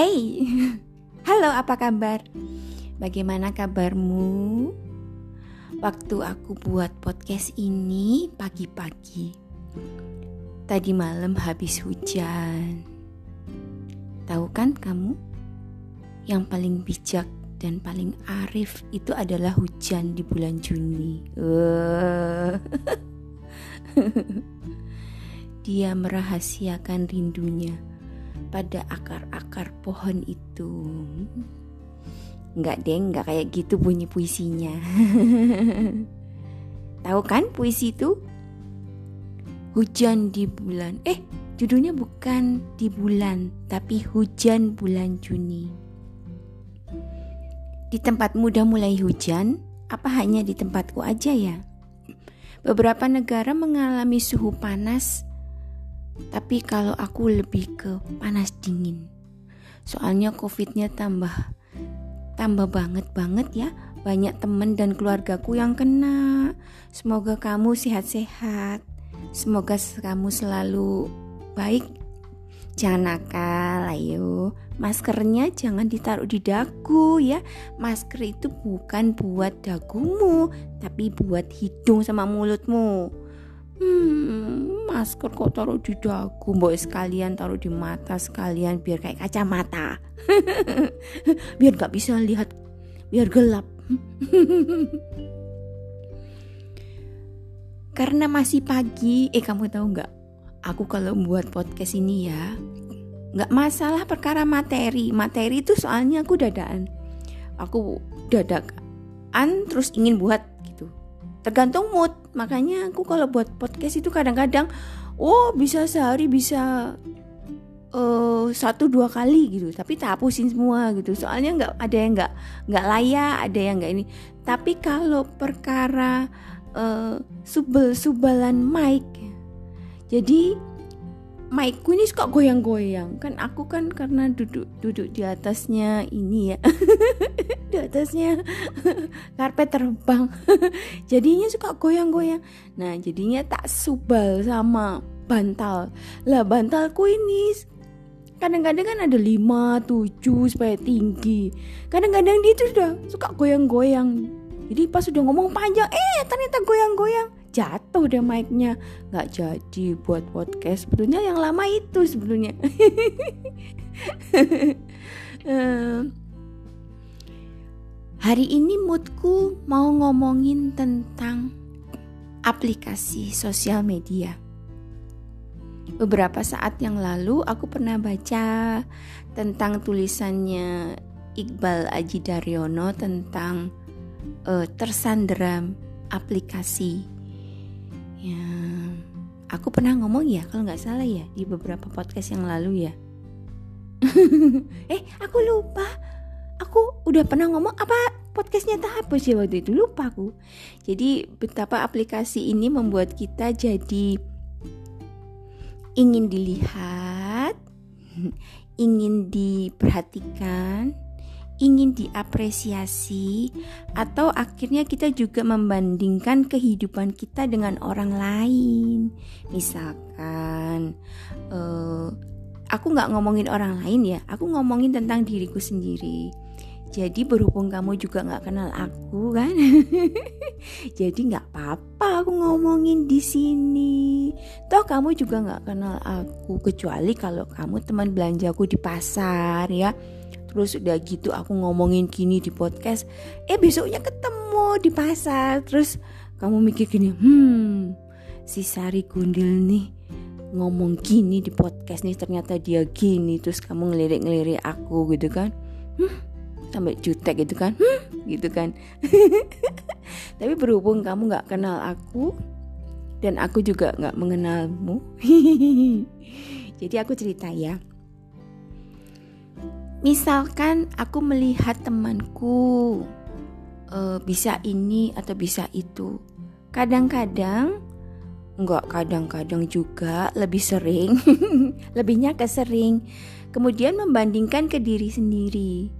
Hey, halo apa kabar? Bagaimana kabarmu? Waktu aku buat podcast ini pagi-pagi Tadi malam habis hujan Tahu kan kamu? Yang paling bijak dan paling arif itu adalah hujan di bulan Juni uh. Dia merahasiakan rindunya pada akar-akar pohon itu. Enggak deh, enggak kayak gitu bunyi puisinya. Tahu kan puisi itu? Hujan di bulan. Eh, judulnya bukan di bulan, tapi hujan bulan Juni. Di tempatmu udah mulai hujan? Apa hanya di tempatku aja ya? Beberapa negara mengalami suhu panas tapi kalau aku lebih ke panas dingin. Soalnya covidnya tambah tambah banget banget ya. Banyak temen dan keluargaku yang kena. Semoga kamu sehat-sehat. Semoga kamu selalu baik. Jangan nakal, ayo. Maskernya jangan ditaruh di dagu ya. Masker itu bukan buat dagumu, tapi buat hidung sama mulutmu. Hmm, masker kok taruh di dagu, mbok sekalian taruh di mata sekalian biar kayak kacamata. biar gak bisa lihat, biar gelap. Karena masih pagi, eh kamu tahu nggak? Aku kalau buat podcast ini ya, nggak masalah perkara materi. Materi itu soalnya aku dadaan. Aku dadakan terus ingin buat tergantung mood. Makanya aku kalau buat podcast itu kadang-kadang oh bisa sehari bisa uh, satu dua kali gitu. Tapi tak hapusin semua gitu. Soalnya nggak ada yang nggak nggak layak ada yang nggak ini. Tapi kalau perkara uh, subel subalan mic jadi mic-ku ini suka goyang-goyang. Kan aku kan karena duduk duduk di atasnya ini ya. Di atasnya karpet terbang. Jadinya suka goyang-goyang. Nah jadinya tak subal sama bantal. Lah bantalku ini kadang-kadang kan ada lima tujuh supaya tinggi. Kadang-kadang dia tuh sudah suka goyang-goyang. Jadi pas sudah ngomong panjang eh ternyata goyang-goyang jatuh deh mic-nya. Nggak jadi buat podcast. Sebetulnya yang lama itu sebetulnya. Hari ini moodku mau ngomongin tentang aplikasi sosial media. Beberapa saat yang lalu aku pernah baca tentang tulisannya Iqbal Aji Daryono tentang uh, tersandera aplikasi Ya, aku pernah ngomong ya kalau nggak salah ya di beberapa podcast yang lalu ya. eh, aku lupa. Aku udah pernah ngomong apa podcastnya apa sih waktu itu lupa aku. Jadi betapa aplikasi ini membuat kita jadi ingin dilihat, ingin diperhatikan, ingin diapresiasi, atau akhirnya kita juga membandingkan kehidupan kita dengan orang lain. Misalkan, uh, aku nggak ngomongin orang lain ya, aku ngomongin tentang diriku sendiri. Jadi berhubung kamu juga nggak kenal aku kan, jadi nggak apa-apa aku ngomongin di sini. Toh kamu juga nggak kenal aku kecuali kalau kamu teman belanjaku di pasar ya terus udah gitu aku ngomongin gini di podcast eh besoknya ketemu di pasar. Terus kamu mikir gini hmm si Sari Gundil nih ngomong gini di podcast nih ternyata dia gini. Terus kamu ngelirik-ngelirik aku gitu kan. Hmm, sampai jutek gitu kan. Hmm, gitu kan. Tapi berhubung kamu nggak kenal aku dan aku juga nggak mengenalmu jadi aku cerita ya Misalkan aku melihat temanku uh, bisa ini atau bisa itu. Kadang-kadang enggak kadang-kadang juga lebih sering, lebihnya ke sering. Kemudian membandingkan ke diri sendiri.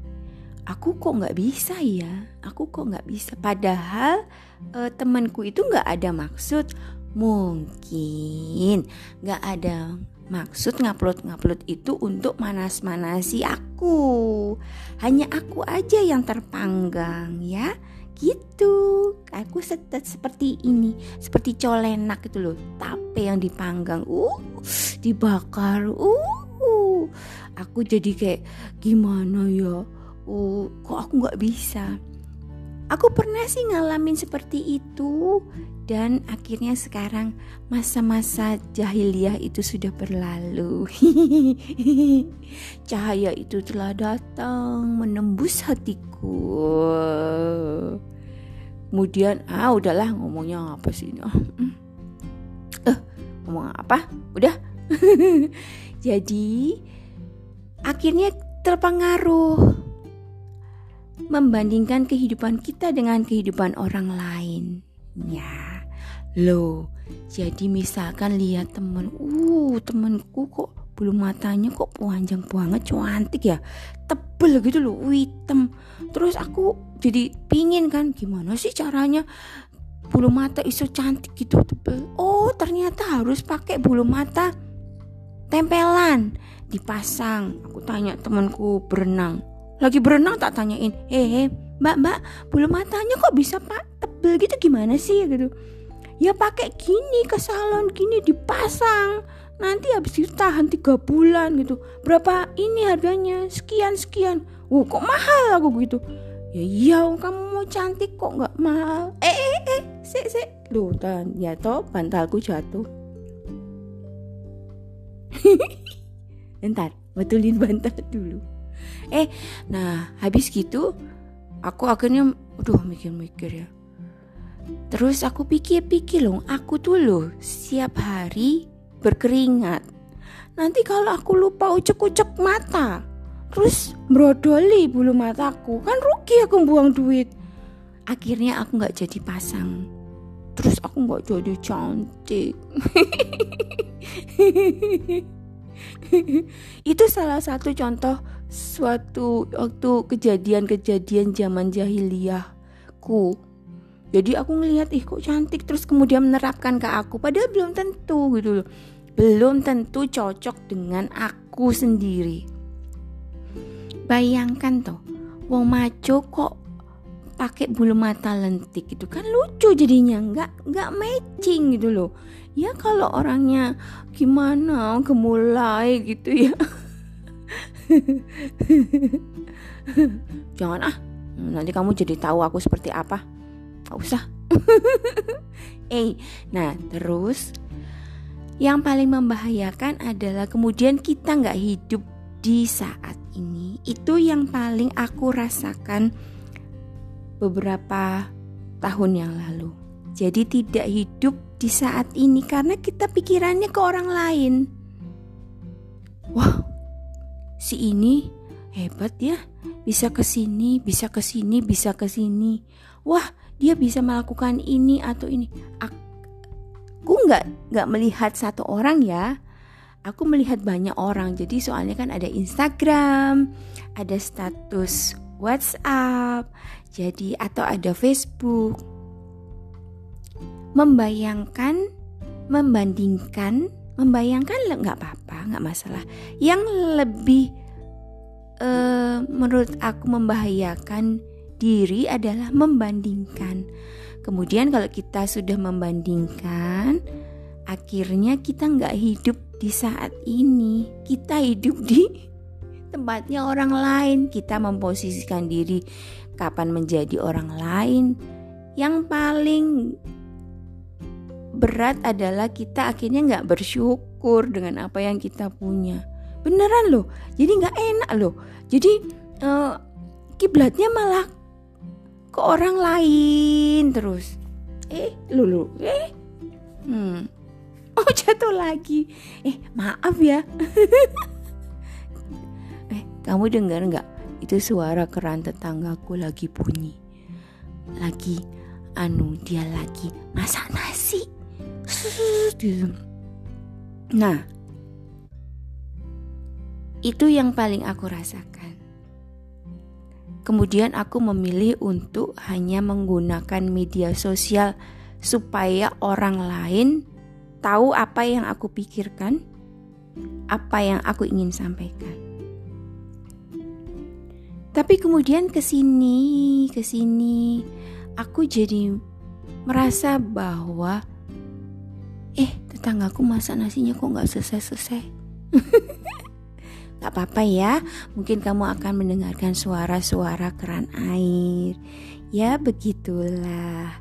Aku kok nggak bisa ya? Aku kok nggak bisa? Padahal uh, temanku itu nggak ada maksud. Mungkin nggak ada Maksud ngupload-ngupload itu untuk manas-manasi aku. Hanya aku aja yang terpanggang ya. Gitu. Aku setet seperti ini, seperti colenak itu loh. Tape yang dipanggang. Uh, dibakar. Uh. Aku jadi kayak gimana ya? Uh, kok aku nggak bisa? Aku pernah sih ngalamin seperti itu dan akhirnya sekarang masa-masa jahiliyah itu sudah berlalu. Cahaya itu telah datang menembus hatiku. Kemudian ah udahlah ngomongnya apa sih ini? Eh, ngomong apa? Udah. Jadi akhirnya terpengaruh membandingkan kehidupan kita dengan kehidupan orang lain. Ya, lo. Jadi misalkan lihat temen, uh temenku kok bulu matanya kok panjang banget, cantik ya, tebel gitu loh, hitam. Terus aku jadi pingin kan, gimana sih caranya bulu mata iso cantik gitu tebel. Oh ternyata harus pakai bulu mata tempelan dipasang. Aku tanya temanku berenang, lagi berenang tak tanyain, eh, mbak mbak bulu matanya kok bisa pak tebel gitu gimana sih gitu. Ya pakai gini ke salon gini dipasang. Nanti habis itu tahan tiga bulan gitu. Berapa ini harganya? Sekian sekian. Wah kok mahal aku gitu. Ya iya kamu mau cantik kok nggak mahal. Eh eh eh, sik sik. Loh, dan ya toh bantalku jatuh. Ntar, betulin bantal dulu eh nah habis gitu aku akhirnya aduh mikir-mikir ya. Terus aku pikir-pikir loh aku tuh loh setiap hari berkeringat. Nanti kalau aku lupa ucek-ucek mata terus brodoli bulu mataku kan rugi aku buang duit. Akhirnya aku nggak jadi pasang. Terus aku nggak jadi cantik. Itu salah satu contoh suatu waktu kejadian-kejadian zaman jahiliyahku. Jadi aku ngelihat ih kok cantik terus kemudian menerapkan ke aku padahal belum tentu gitu loh. Belum tentu cocok dengan aku sendiri. Bayangkan toh, wong maco kok pakai bulu mata lentik itu kan lucu jadinya nggak nggak matching gitu loh ya kalau orangnya gimana gemulai gitu ya Jangan ah, nanti kamu jadi tahu aku seperti apa. Gak usah. eh, nah terus yang paling membahayakan adalah kemudian kita nggak hidup di saat ini. Itu yang paling aku rasakan beberapa tahun yang lalu. Jadi tidak hidup di saat ini karena kita pikirannya ke orang lain. Wah, si ini hebat ya bisa ke sini bisa ke sini bisa ke sini. Wah dia bisa melakukan ini atau ini. Aku nggak nggak melihat satu orang ya. Aku melihat banyak orang. Jadi soalnya kan ada Instagram ada status WhatsApp jadi atau ada Facebook. Membayangkan membandingkan membayangkan nggak apa-apa nggak masalah. Yang lebih uh, menurut aku membahayakan diri adalah membandingkan. Kemudian kalau kita sudah membandingkan akhirnya kita nggak hidup di saat ini. Kita hidup di tempatnya orang lain. Kita memposisikan diri kapan menjadi orang lain. Yang paling berat adalah kita akhirnya nggak bersyukur dengan apa yang kita punya. Beneran loh jadi nggak enak loh. Jadi uh, kiblatnya malah ke orang lain terus. Eh lulu eh. Hmm. Oh jatuh lagi. Eh maaf ya. Eh kamu dengar nggak? Itu suara keran tetanggaku lagi bunyi. Lagi anu dia lagi masak nasi Nah, itu yang paling aku rasakan. Kemudian aku memilih untuk hanya menggunakan media sosial supaya orang lain tahu apa yang aku pikirkan apa yang aku ingin sampaikan. Tapi kemudian ke sini, ke sini aku jadi merasa bahwa eh tetanggaku masak nasinya kok nggak selesai-selesai. Gak apa-apa ya, mungkin kamu akan mendengarkan suara-suara keran air. Ya begitulah,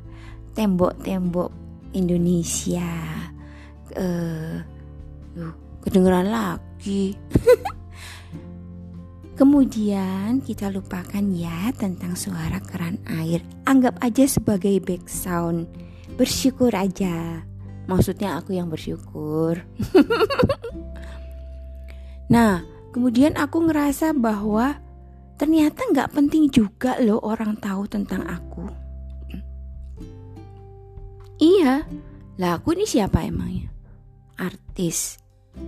tembok-tembok Indonesia. Uh, kedengeran lagi. Kemudian kita lupakan ya tentang suara keran air. Anggap aja sebagai background. Bersyukur aja. Maksudnya aku yang bersyukur. nah, kemudian aku ngerasa bahwa ternyata nggak penting juga loh orang tahu tentang aku. Iya, lah aku ini siapa emangnya? Artis,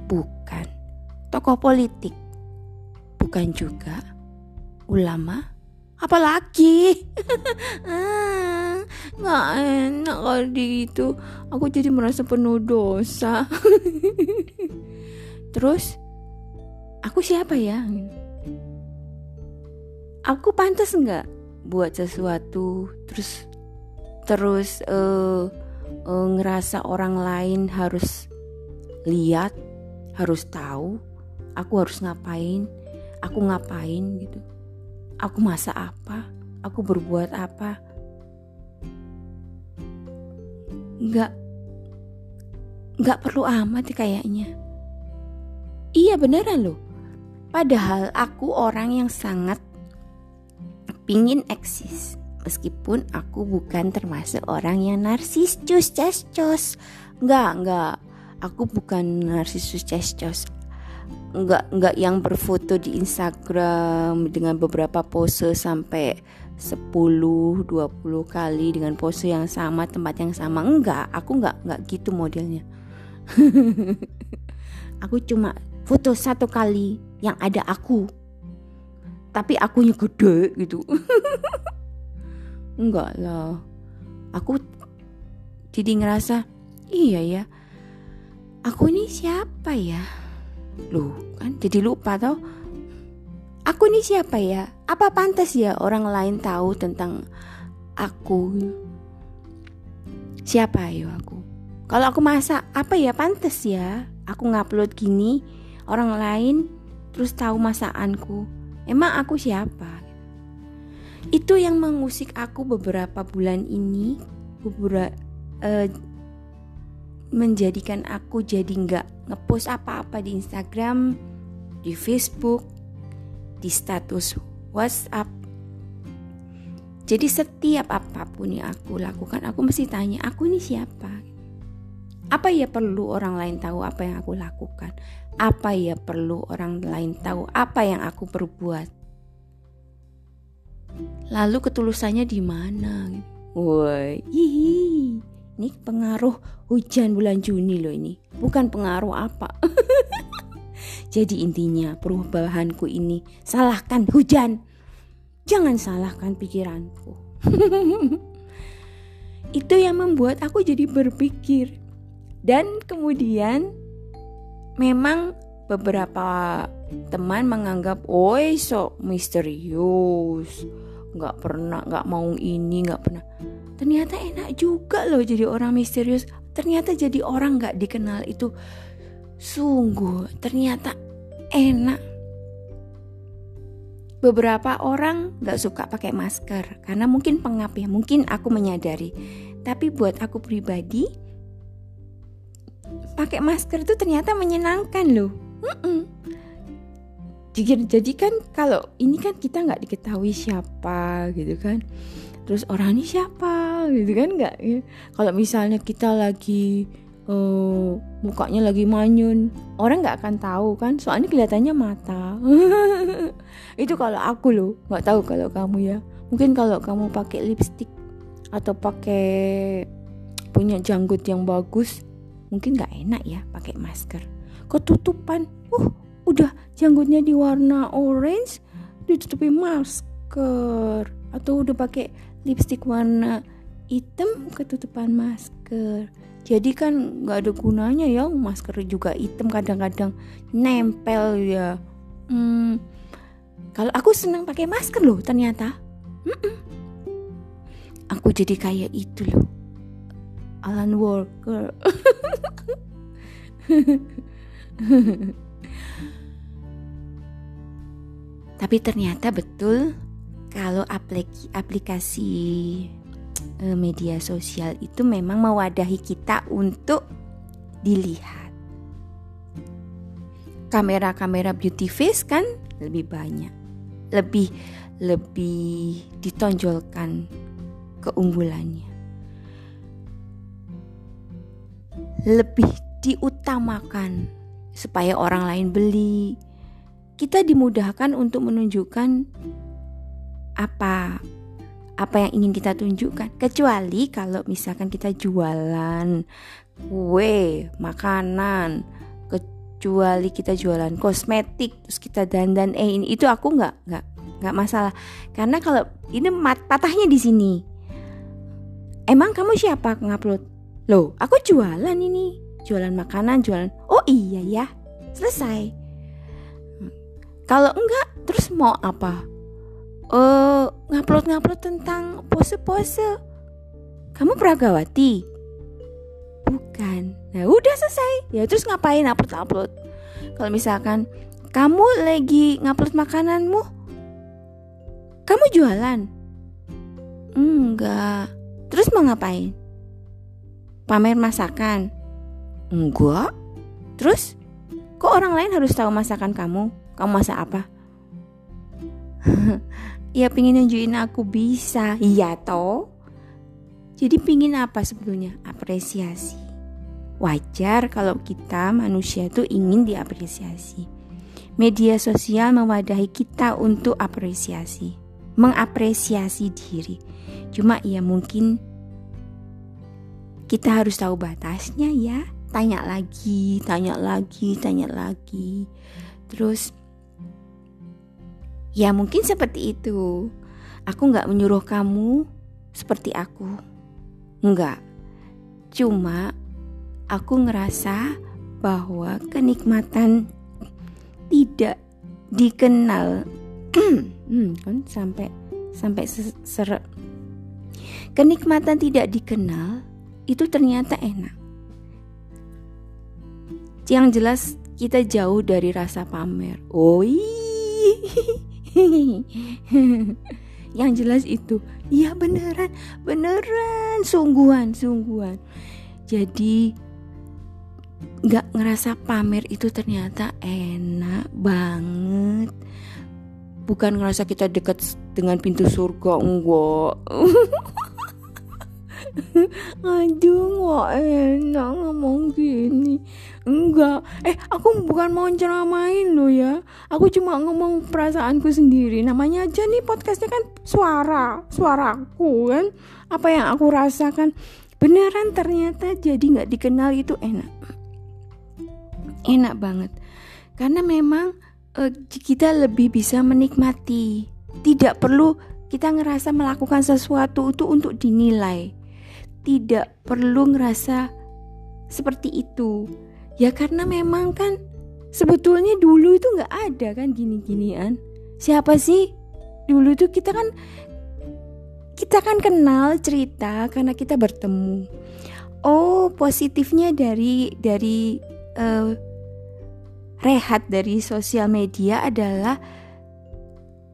bukan. Tokoh politik, bukan juga. Ulama, apalagi? Ah, nggak enak kalau gitu. Aku jadi merasa penuh dosa. Terus, aku siapa ya? Aku pantas nggak buat sesuatu terus terus uh, uh, ngerasa orang lain harus lihat, harus tahu aku harus ngapain, aku ngapain gitu. Aku masak apa, aku berbuat apa. Nggak nggak perlu amat kayaknya. Iya beneran loh. Padahal aku orang yang sangat pingin eksis meskipun aku bukan termasuk orang yang narsis cus cus nggak nggak aku bukan narsisus cus nggak nggak yang berfoto di Instagram dengan beberapa pose sampai 10 20 kali dengan pose yang sama tempat yang sama. Enggak aku nggak nggak gitu modelnya. Aku cuma foto satu kali yang ada aku. Tapi akunya gede gitu. Enggak lah. Aku jadi ngerasa iya ya aku ini siapa ya loh kan jadi lupa tau aku ini siapa ya? Apa pantas ya orang lain tahu tentang aku? Siapa ayo aku? Kalau aku masak apa ya pantas ya? Aku ngupload gini orang lain terus tahu masakanku. Emang aku siapa? Itu yang mengusik aku beberapa bulan ini beberapa uh, menjadikan aku jadi nggak ngepost apa-apa di Instagram, di Facebook, di status WhatsApp. Jadi setiap apa pun yang aku lakukan, aku mesti tanya, aku ini siapa? Apa ya perlu orang lain tahu apa yang aku lakukan? Apa ya perlu orang lain tahu apa yang aku perbuat? Lalu ketulusannya di mana? Woi, ini pengaruh hujan bulan Juni loh ini, bukan pengaruh apa. Jadi intinya perubahanku ini salahkan hujan, jangan salahkan pikiranku. Itu yang membuat aku jadi berpikir dan kemudian memang beberapa teman menganggap, oi sok misterius, nggak pernah, nggak mau ini, nggak pernah. Ternyata enak juga loh jadi orang misterius. Ternyata jadi orang nggak dikenal itu sungguh ternyata enak. Beberapa orang nggak suka pakai masker karena mungkin pengap ya, mungkin aku menyadari. Tapi buat aku pribadi, pakai masker itu ternyata menyenangkan loh Mm-mm. Jadi, jadi kan kalau ini kan kita nggak diketahui siapa gitu kan. Terus orang ini siapa gitu kan nggak ya. kalau misalnya kita lagi uh, mukanya lagi manyun orang nggak akan tahu kan. Soalnya kelihatannya mata. Itu kalau aku loh nggak tahu kalau kamu ya. Mungkin kalau kamu pakai lipstick atau pakai punya janggut yang bagus mungkin nggak enak ya pakai masker. Ketutupan uh udah janggutnya di warna orange ditutupi masker. Atau udah pakai lipstick warna hitam ketutupan masker. Jadi kan nggak ada gunanya ya masker juga hitam kadang-kadang nempel ya. Hmm, kalau aku senang pakai masker loh ternyata. Mm-mm. aku jadi kayak itu loh. Alan Walker tapi ternyata betul kalau aplikasi, aplikasi eh, media sosial itu memang mewadahi kita untuk dilihat. Kamera-kamera beauty face kan lebih banyak, lebih lebih ditonjolkan keunggulannya, lebih diutamakan supaya orang lain beli. Kita dimudahkan untuk menunjukkan apa apa yang ingin kita tunjukkan. Kecuali kalau misalkan kita jualan kue makanan kecuali kita jualan kosmetik terus kita dandan eh ini itu aku nggak nggak nggak masalah. Karena kalau ini mat patahnya di sini. Emang kamu siapa ngupload? Loh aku jualan ini. Jualan makanan jualan oh iya ya selesai kalau enggak terus mau apa uh, ngupload-ngupload tentang pose-pose. Kamu peragawati? Bukan. Nah udah selesai. Ya terus ngapain upload-upload? Kalau misalkan kamu lagi ngupload makananmu, kamu jualan? Enggak. Terus mau ngapain? Pamer masakan? Enggak. Terus kok orang lain harus tahu masakan kamu? Kamu masak apa? ya pingin nunjukin aku bisa. Iya toh. Jadi pingin apa sebetulnya? Apresiasi. Wajar kalau kita manusia itu ingin diapresiasi. Media sosial mewadahi kita untuk apresiasi. Mengapresiasi diri. Cuma ya mungkin kita harus tahu batasnya ya. Tanya lagi tanya lagi tanya lagi. Terus Ya mungkin seperti itu. Aku nggak menyuruh kamu seperti aku. Enggak. Cuma aku ngerasa bahwa kenikmatan tidak dikenal hmm, kan sampai sampai ser kenikmatan tidak dikenal itu ternyata enak yang jelas kita jauh dari rasa pamer oh yang jelas itu. Ya beneran. Beneran. Sungguhan sungguhan. Jadi nggak ngerasa pamer itu ternyata enak banget. Bukan ngerasa kita dekat dengan pintu surga enggak aduh nggak enak ngomong gini. Enggak, eh aku bukan mau ceramain lo ya. Aku cuma ngomong perasaanku sendiri. Namanya aja nih podcastnya kan suara Suaraku kan. Apa yang aku rasakan? Beneran ternyata jadi gak dikenal itu enak. Enak banget. Karena memang uh, kita lebih bisa menikmati. Tidak perlu kita ngerasa melakukan sesuatu itu untuk dinilai Tidak perlu ngerasa seperti itu Ya karena memang kan sebetulnya dulu itu nggak ada kan gini-ginian. Siapa sih dulu itu kita kan kita kan kenal cerita karena kita bertemu. Oh positifnya dari dari uh, rehat dari sosial media adalah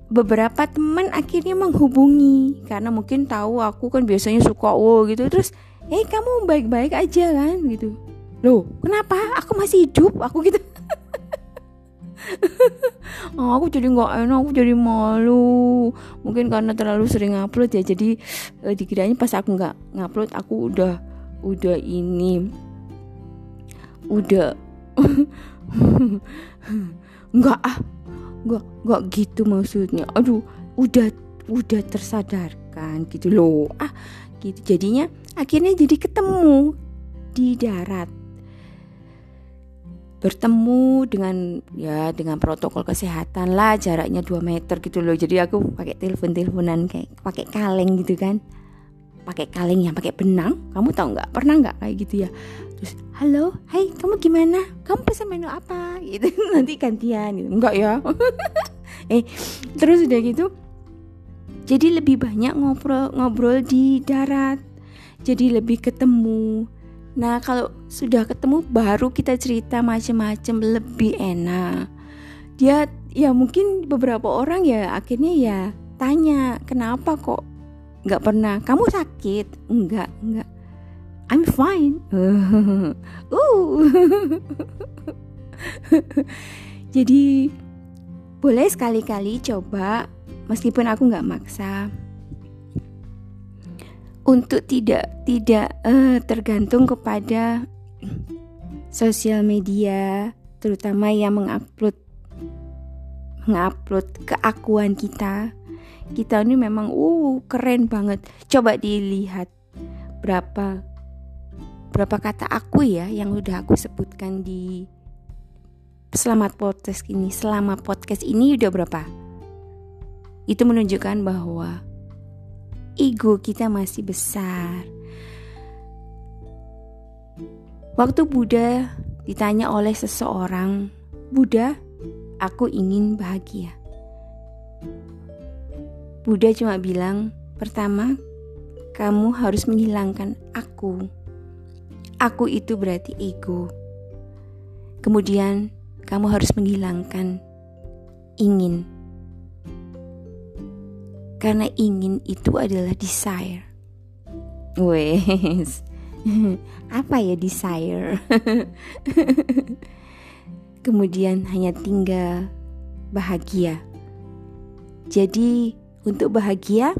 beberapa teman akhirnya menghubungi. Karena mungkin tahu aku kan biasanya suka oh gitu. Terus eh kamu baik-baik aja kan? Gitu. Loh kenapa? Aku masih hidup? Aku gitu. Oh, aku jadi nggak enak aku jadi malu. Mungkin karena terlalu sering ngupload ya. Jadi eh, dikiranya pas aku nggak ngupload aku udah udah ini udah nggak ah nggak nggak gitu maksudnya. Aduh udah udah tersadarkan gitu loh. Ah gitu. Jadinya akhirnya jadi ketemu di darat. Bertemu dengan ya dengan protokol kesehatan lah jaraknya 2 meter gitu loh. Jadi aku pakai telepon teleponan kayak pakai kaleng gitu kan. Pakai kaleng yang pakai benang. Kamu tahu nggak? Pernah nggak kayak gitu ya terus halo hai kamu gimana? Kamu pesan menu apa? Gitu nanti gantian gitu. Enggak ya. Eh terus udah gitu jadi lebih banyak ngobrol ngobrol di darat jadi lebih ketemu. Nah kalau sudah ketemu baru kita cerita macam-macam lebih enak. Dia ya mungkin beberapa orang ya akhirnya ya tanya kenapa kok nggak pernah? Kamu sakit? Enggak enggak I'm fine. Uh jadi boleh sekali-kali coba meskipun aku nggak maksa. Untuk tidak tidak uh, tergantung kepada sosial media terutama yang mengupload mengupload keakuan kita. Kita ini memang uh keren banget. Coba dilihat berapa berapa kata aku ya yang udah aku sebutkan di selamat podcast ini selama podcast ini udah berapa? Itu menunjukkan bahwa ego kita masih besar. Waktu Buddha ditanya oleh seseorang Buddha aku ingin bahagia. Buddha cuma bilang, pertama, kamu harus menghilangkan aku. Aku itu berarti ego. Kemudian, kamu harus menghilangkan ingin. Karena ingin itu adalah desire. Wes. Apa ya desire? Kemudian hanya tinggal bahagia. Jadi untuk bahagia,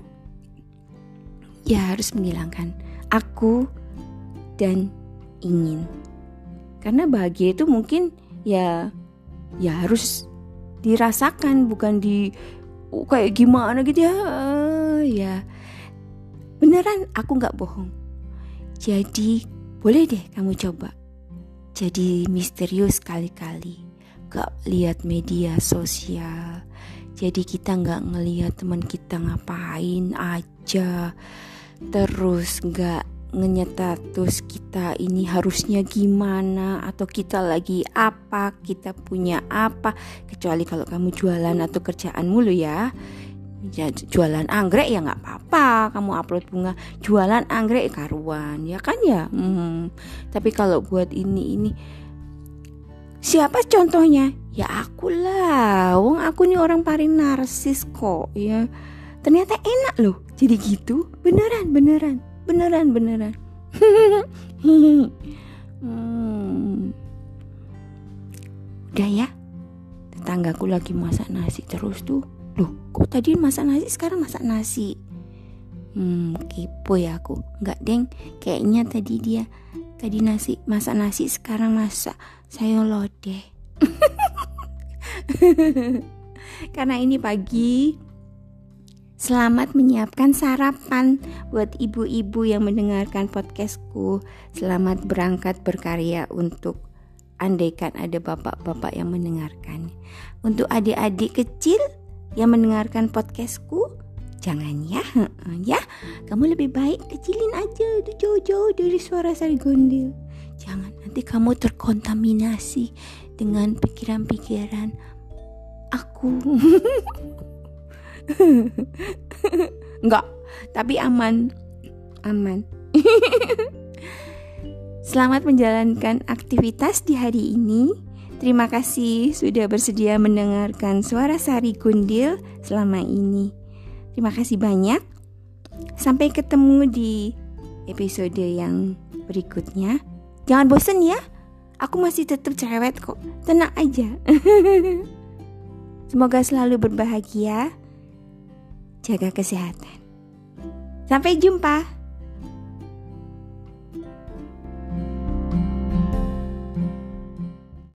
ya harus menghilangkan aku dan ingin. Karena bahagia itu mungkin ya ya harus dirasakan bukan di oh, kayak gimana gitu ya. Uh, ya beneran aku nggak bohong. Jadi boleh deh kamu coba. Jadi misterius kali-kali. Gak lihat media sosial jadi kita nggak ngelihat teman kita ngapain aja terus nggak ngenyetatus kita ini harusnya gimana atau kita lagi apa kita punya apa kecuali kalau kamu jualan atau kerjaan mulu ya ya jualan anggrek ya nggak apa-apa kamu upload bunga jualan anggrek karuan ya kan ya hmm. tapi kalau buat ini ini Siapa contohnya? Ya aku lah. Wong aku nih orang paling narsis kok ya. Ternyata enak loh. Jadi gitu. Beneran, beneran. Beneran, beneran. hmm. Udah ya. Tetanggaku lagi masak nasi terus tuh. Loh, kok tadi masak nasi sekarang masak nasi? Hmm, kepo ya aku. Enggak, Deng. Kayaknya tadi dia tadi nasi masak nasi sekarang masak sayur lodeh karena ini pagi Selamat menyiapkan sarapan buat ibu-ibu yang mendengarkan podcastku. Selamat berangkat berkarya untuk andaikan ada bapak-bapak yang mendengarkan. Untuk adik-adik kecil yang mendengarkan podcastku, jangan ya, ya. Kamu lebih baik kecilin aja, jauh-jauh dari suara sari gondel. Jangan nanti kamu terkontaminasi dengan pikiran-pikiran aku. Enggak, tapi aman. Aman. Selamat menjalankan aktivitas di hari ini. Terima kasih sudah bersedia mendengarkan suara Sari Gundil selama ini. Terima kasih banyak. Sampai ketemu di episode yang berikutnya. Jangan bosen ya. Aku masih tetap cerewet kok. Tenang aja. Semoga selalu berbahagia. Jaga kesehatan. Sampai jumpa.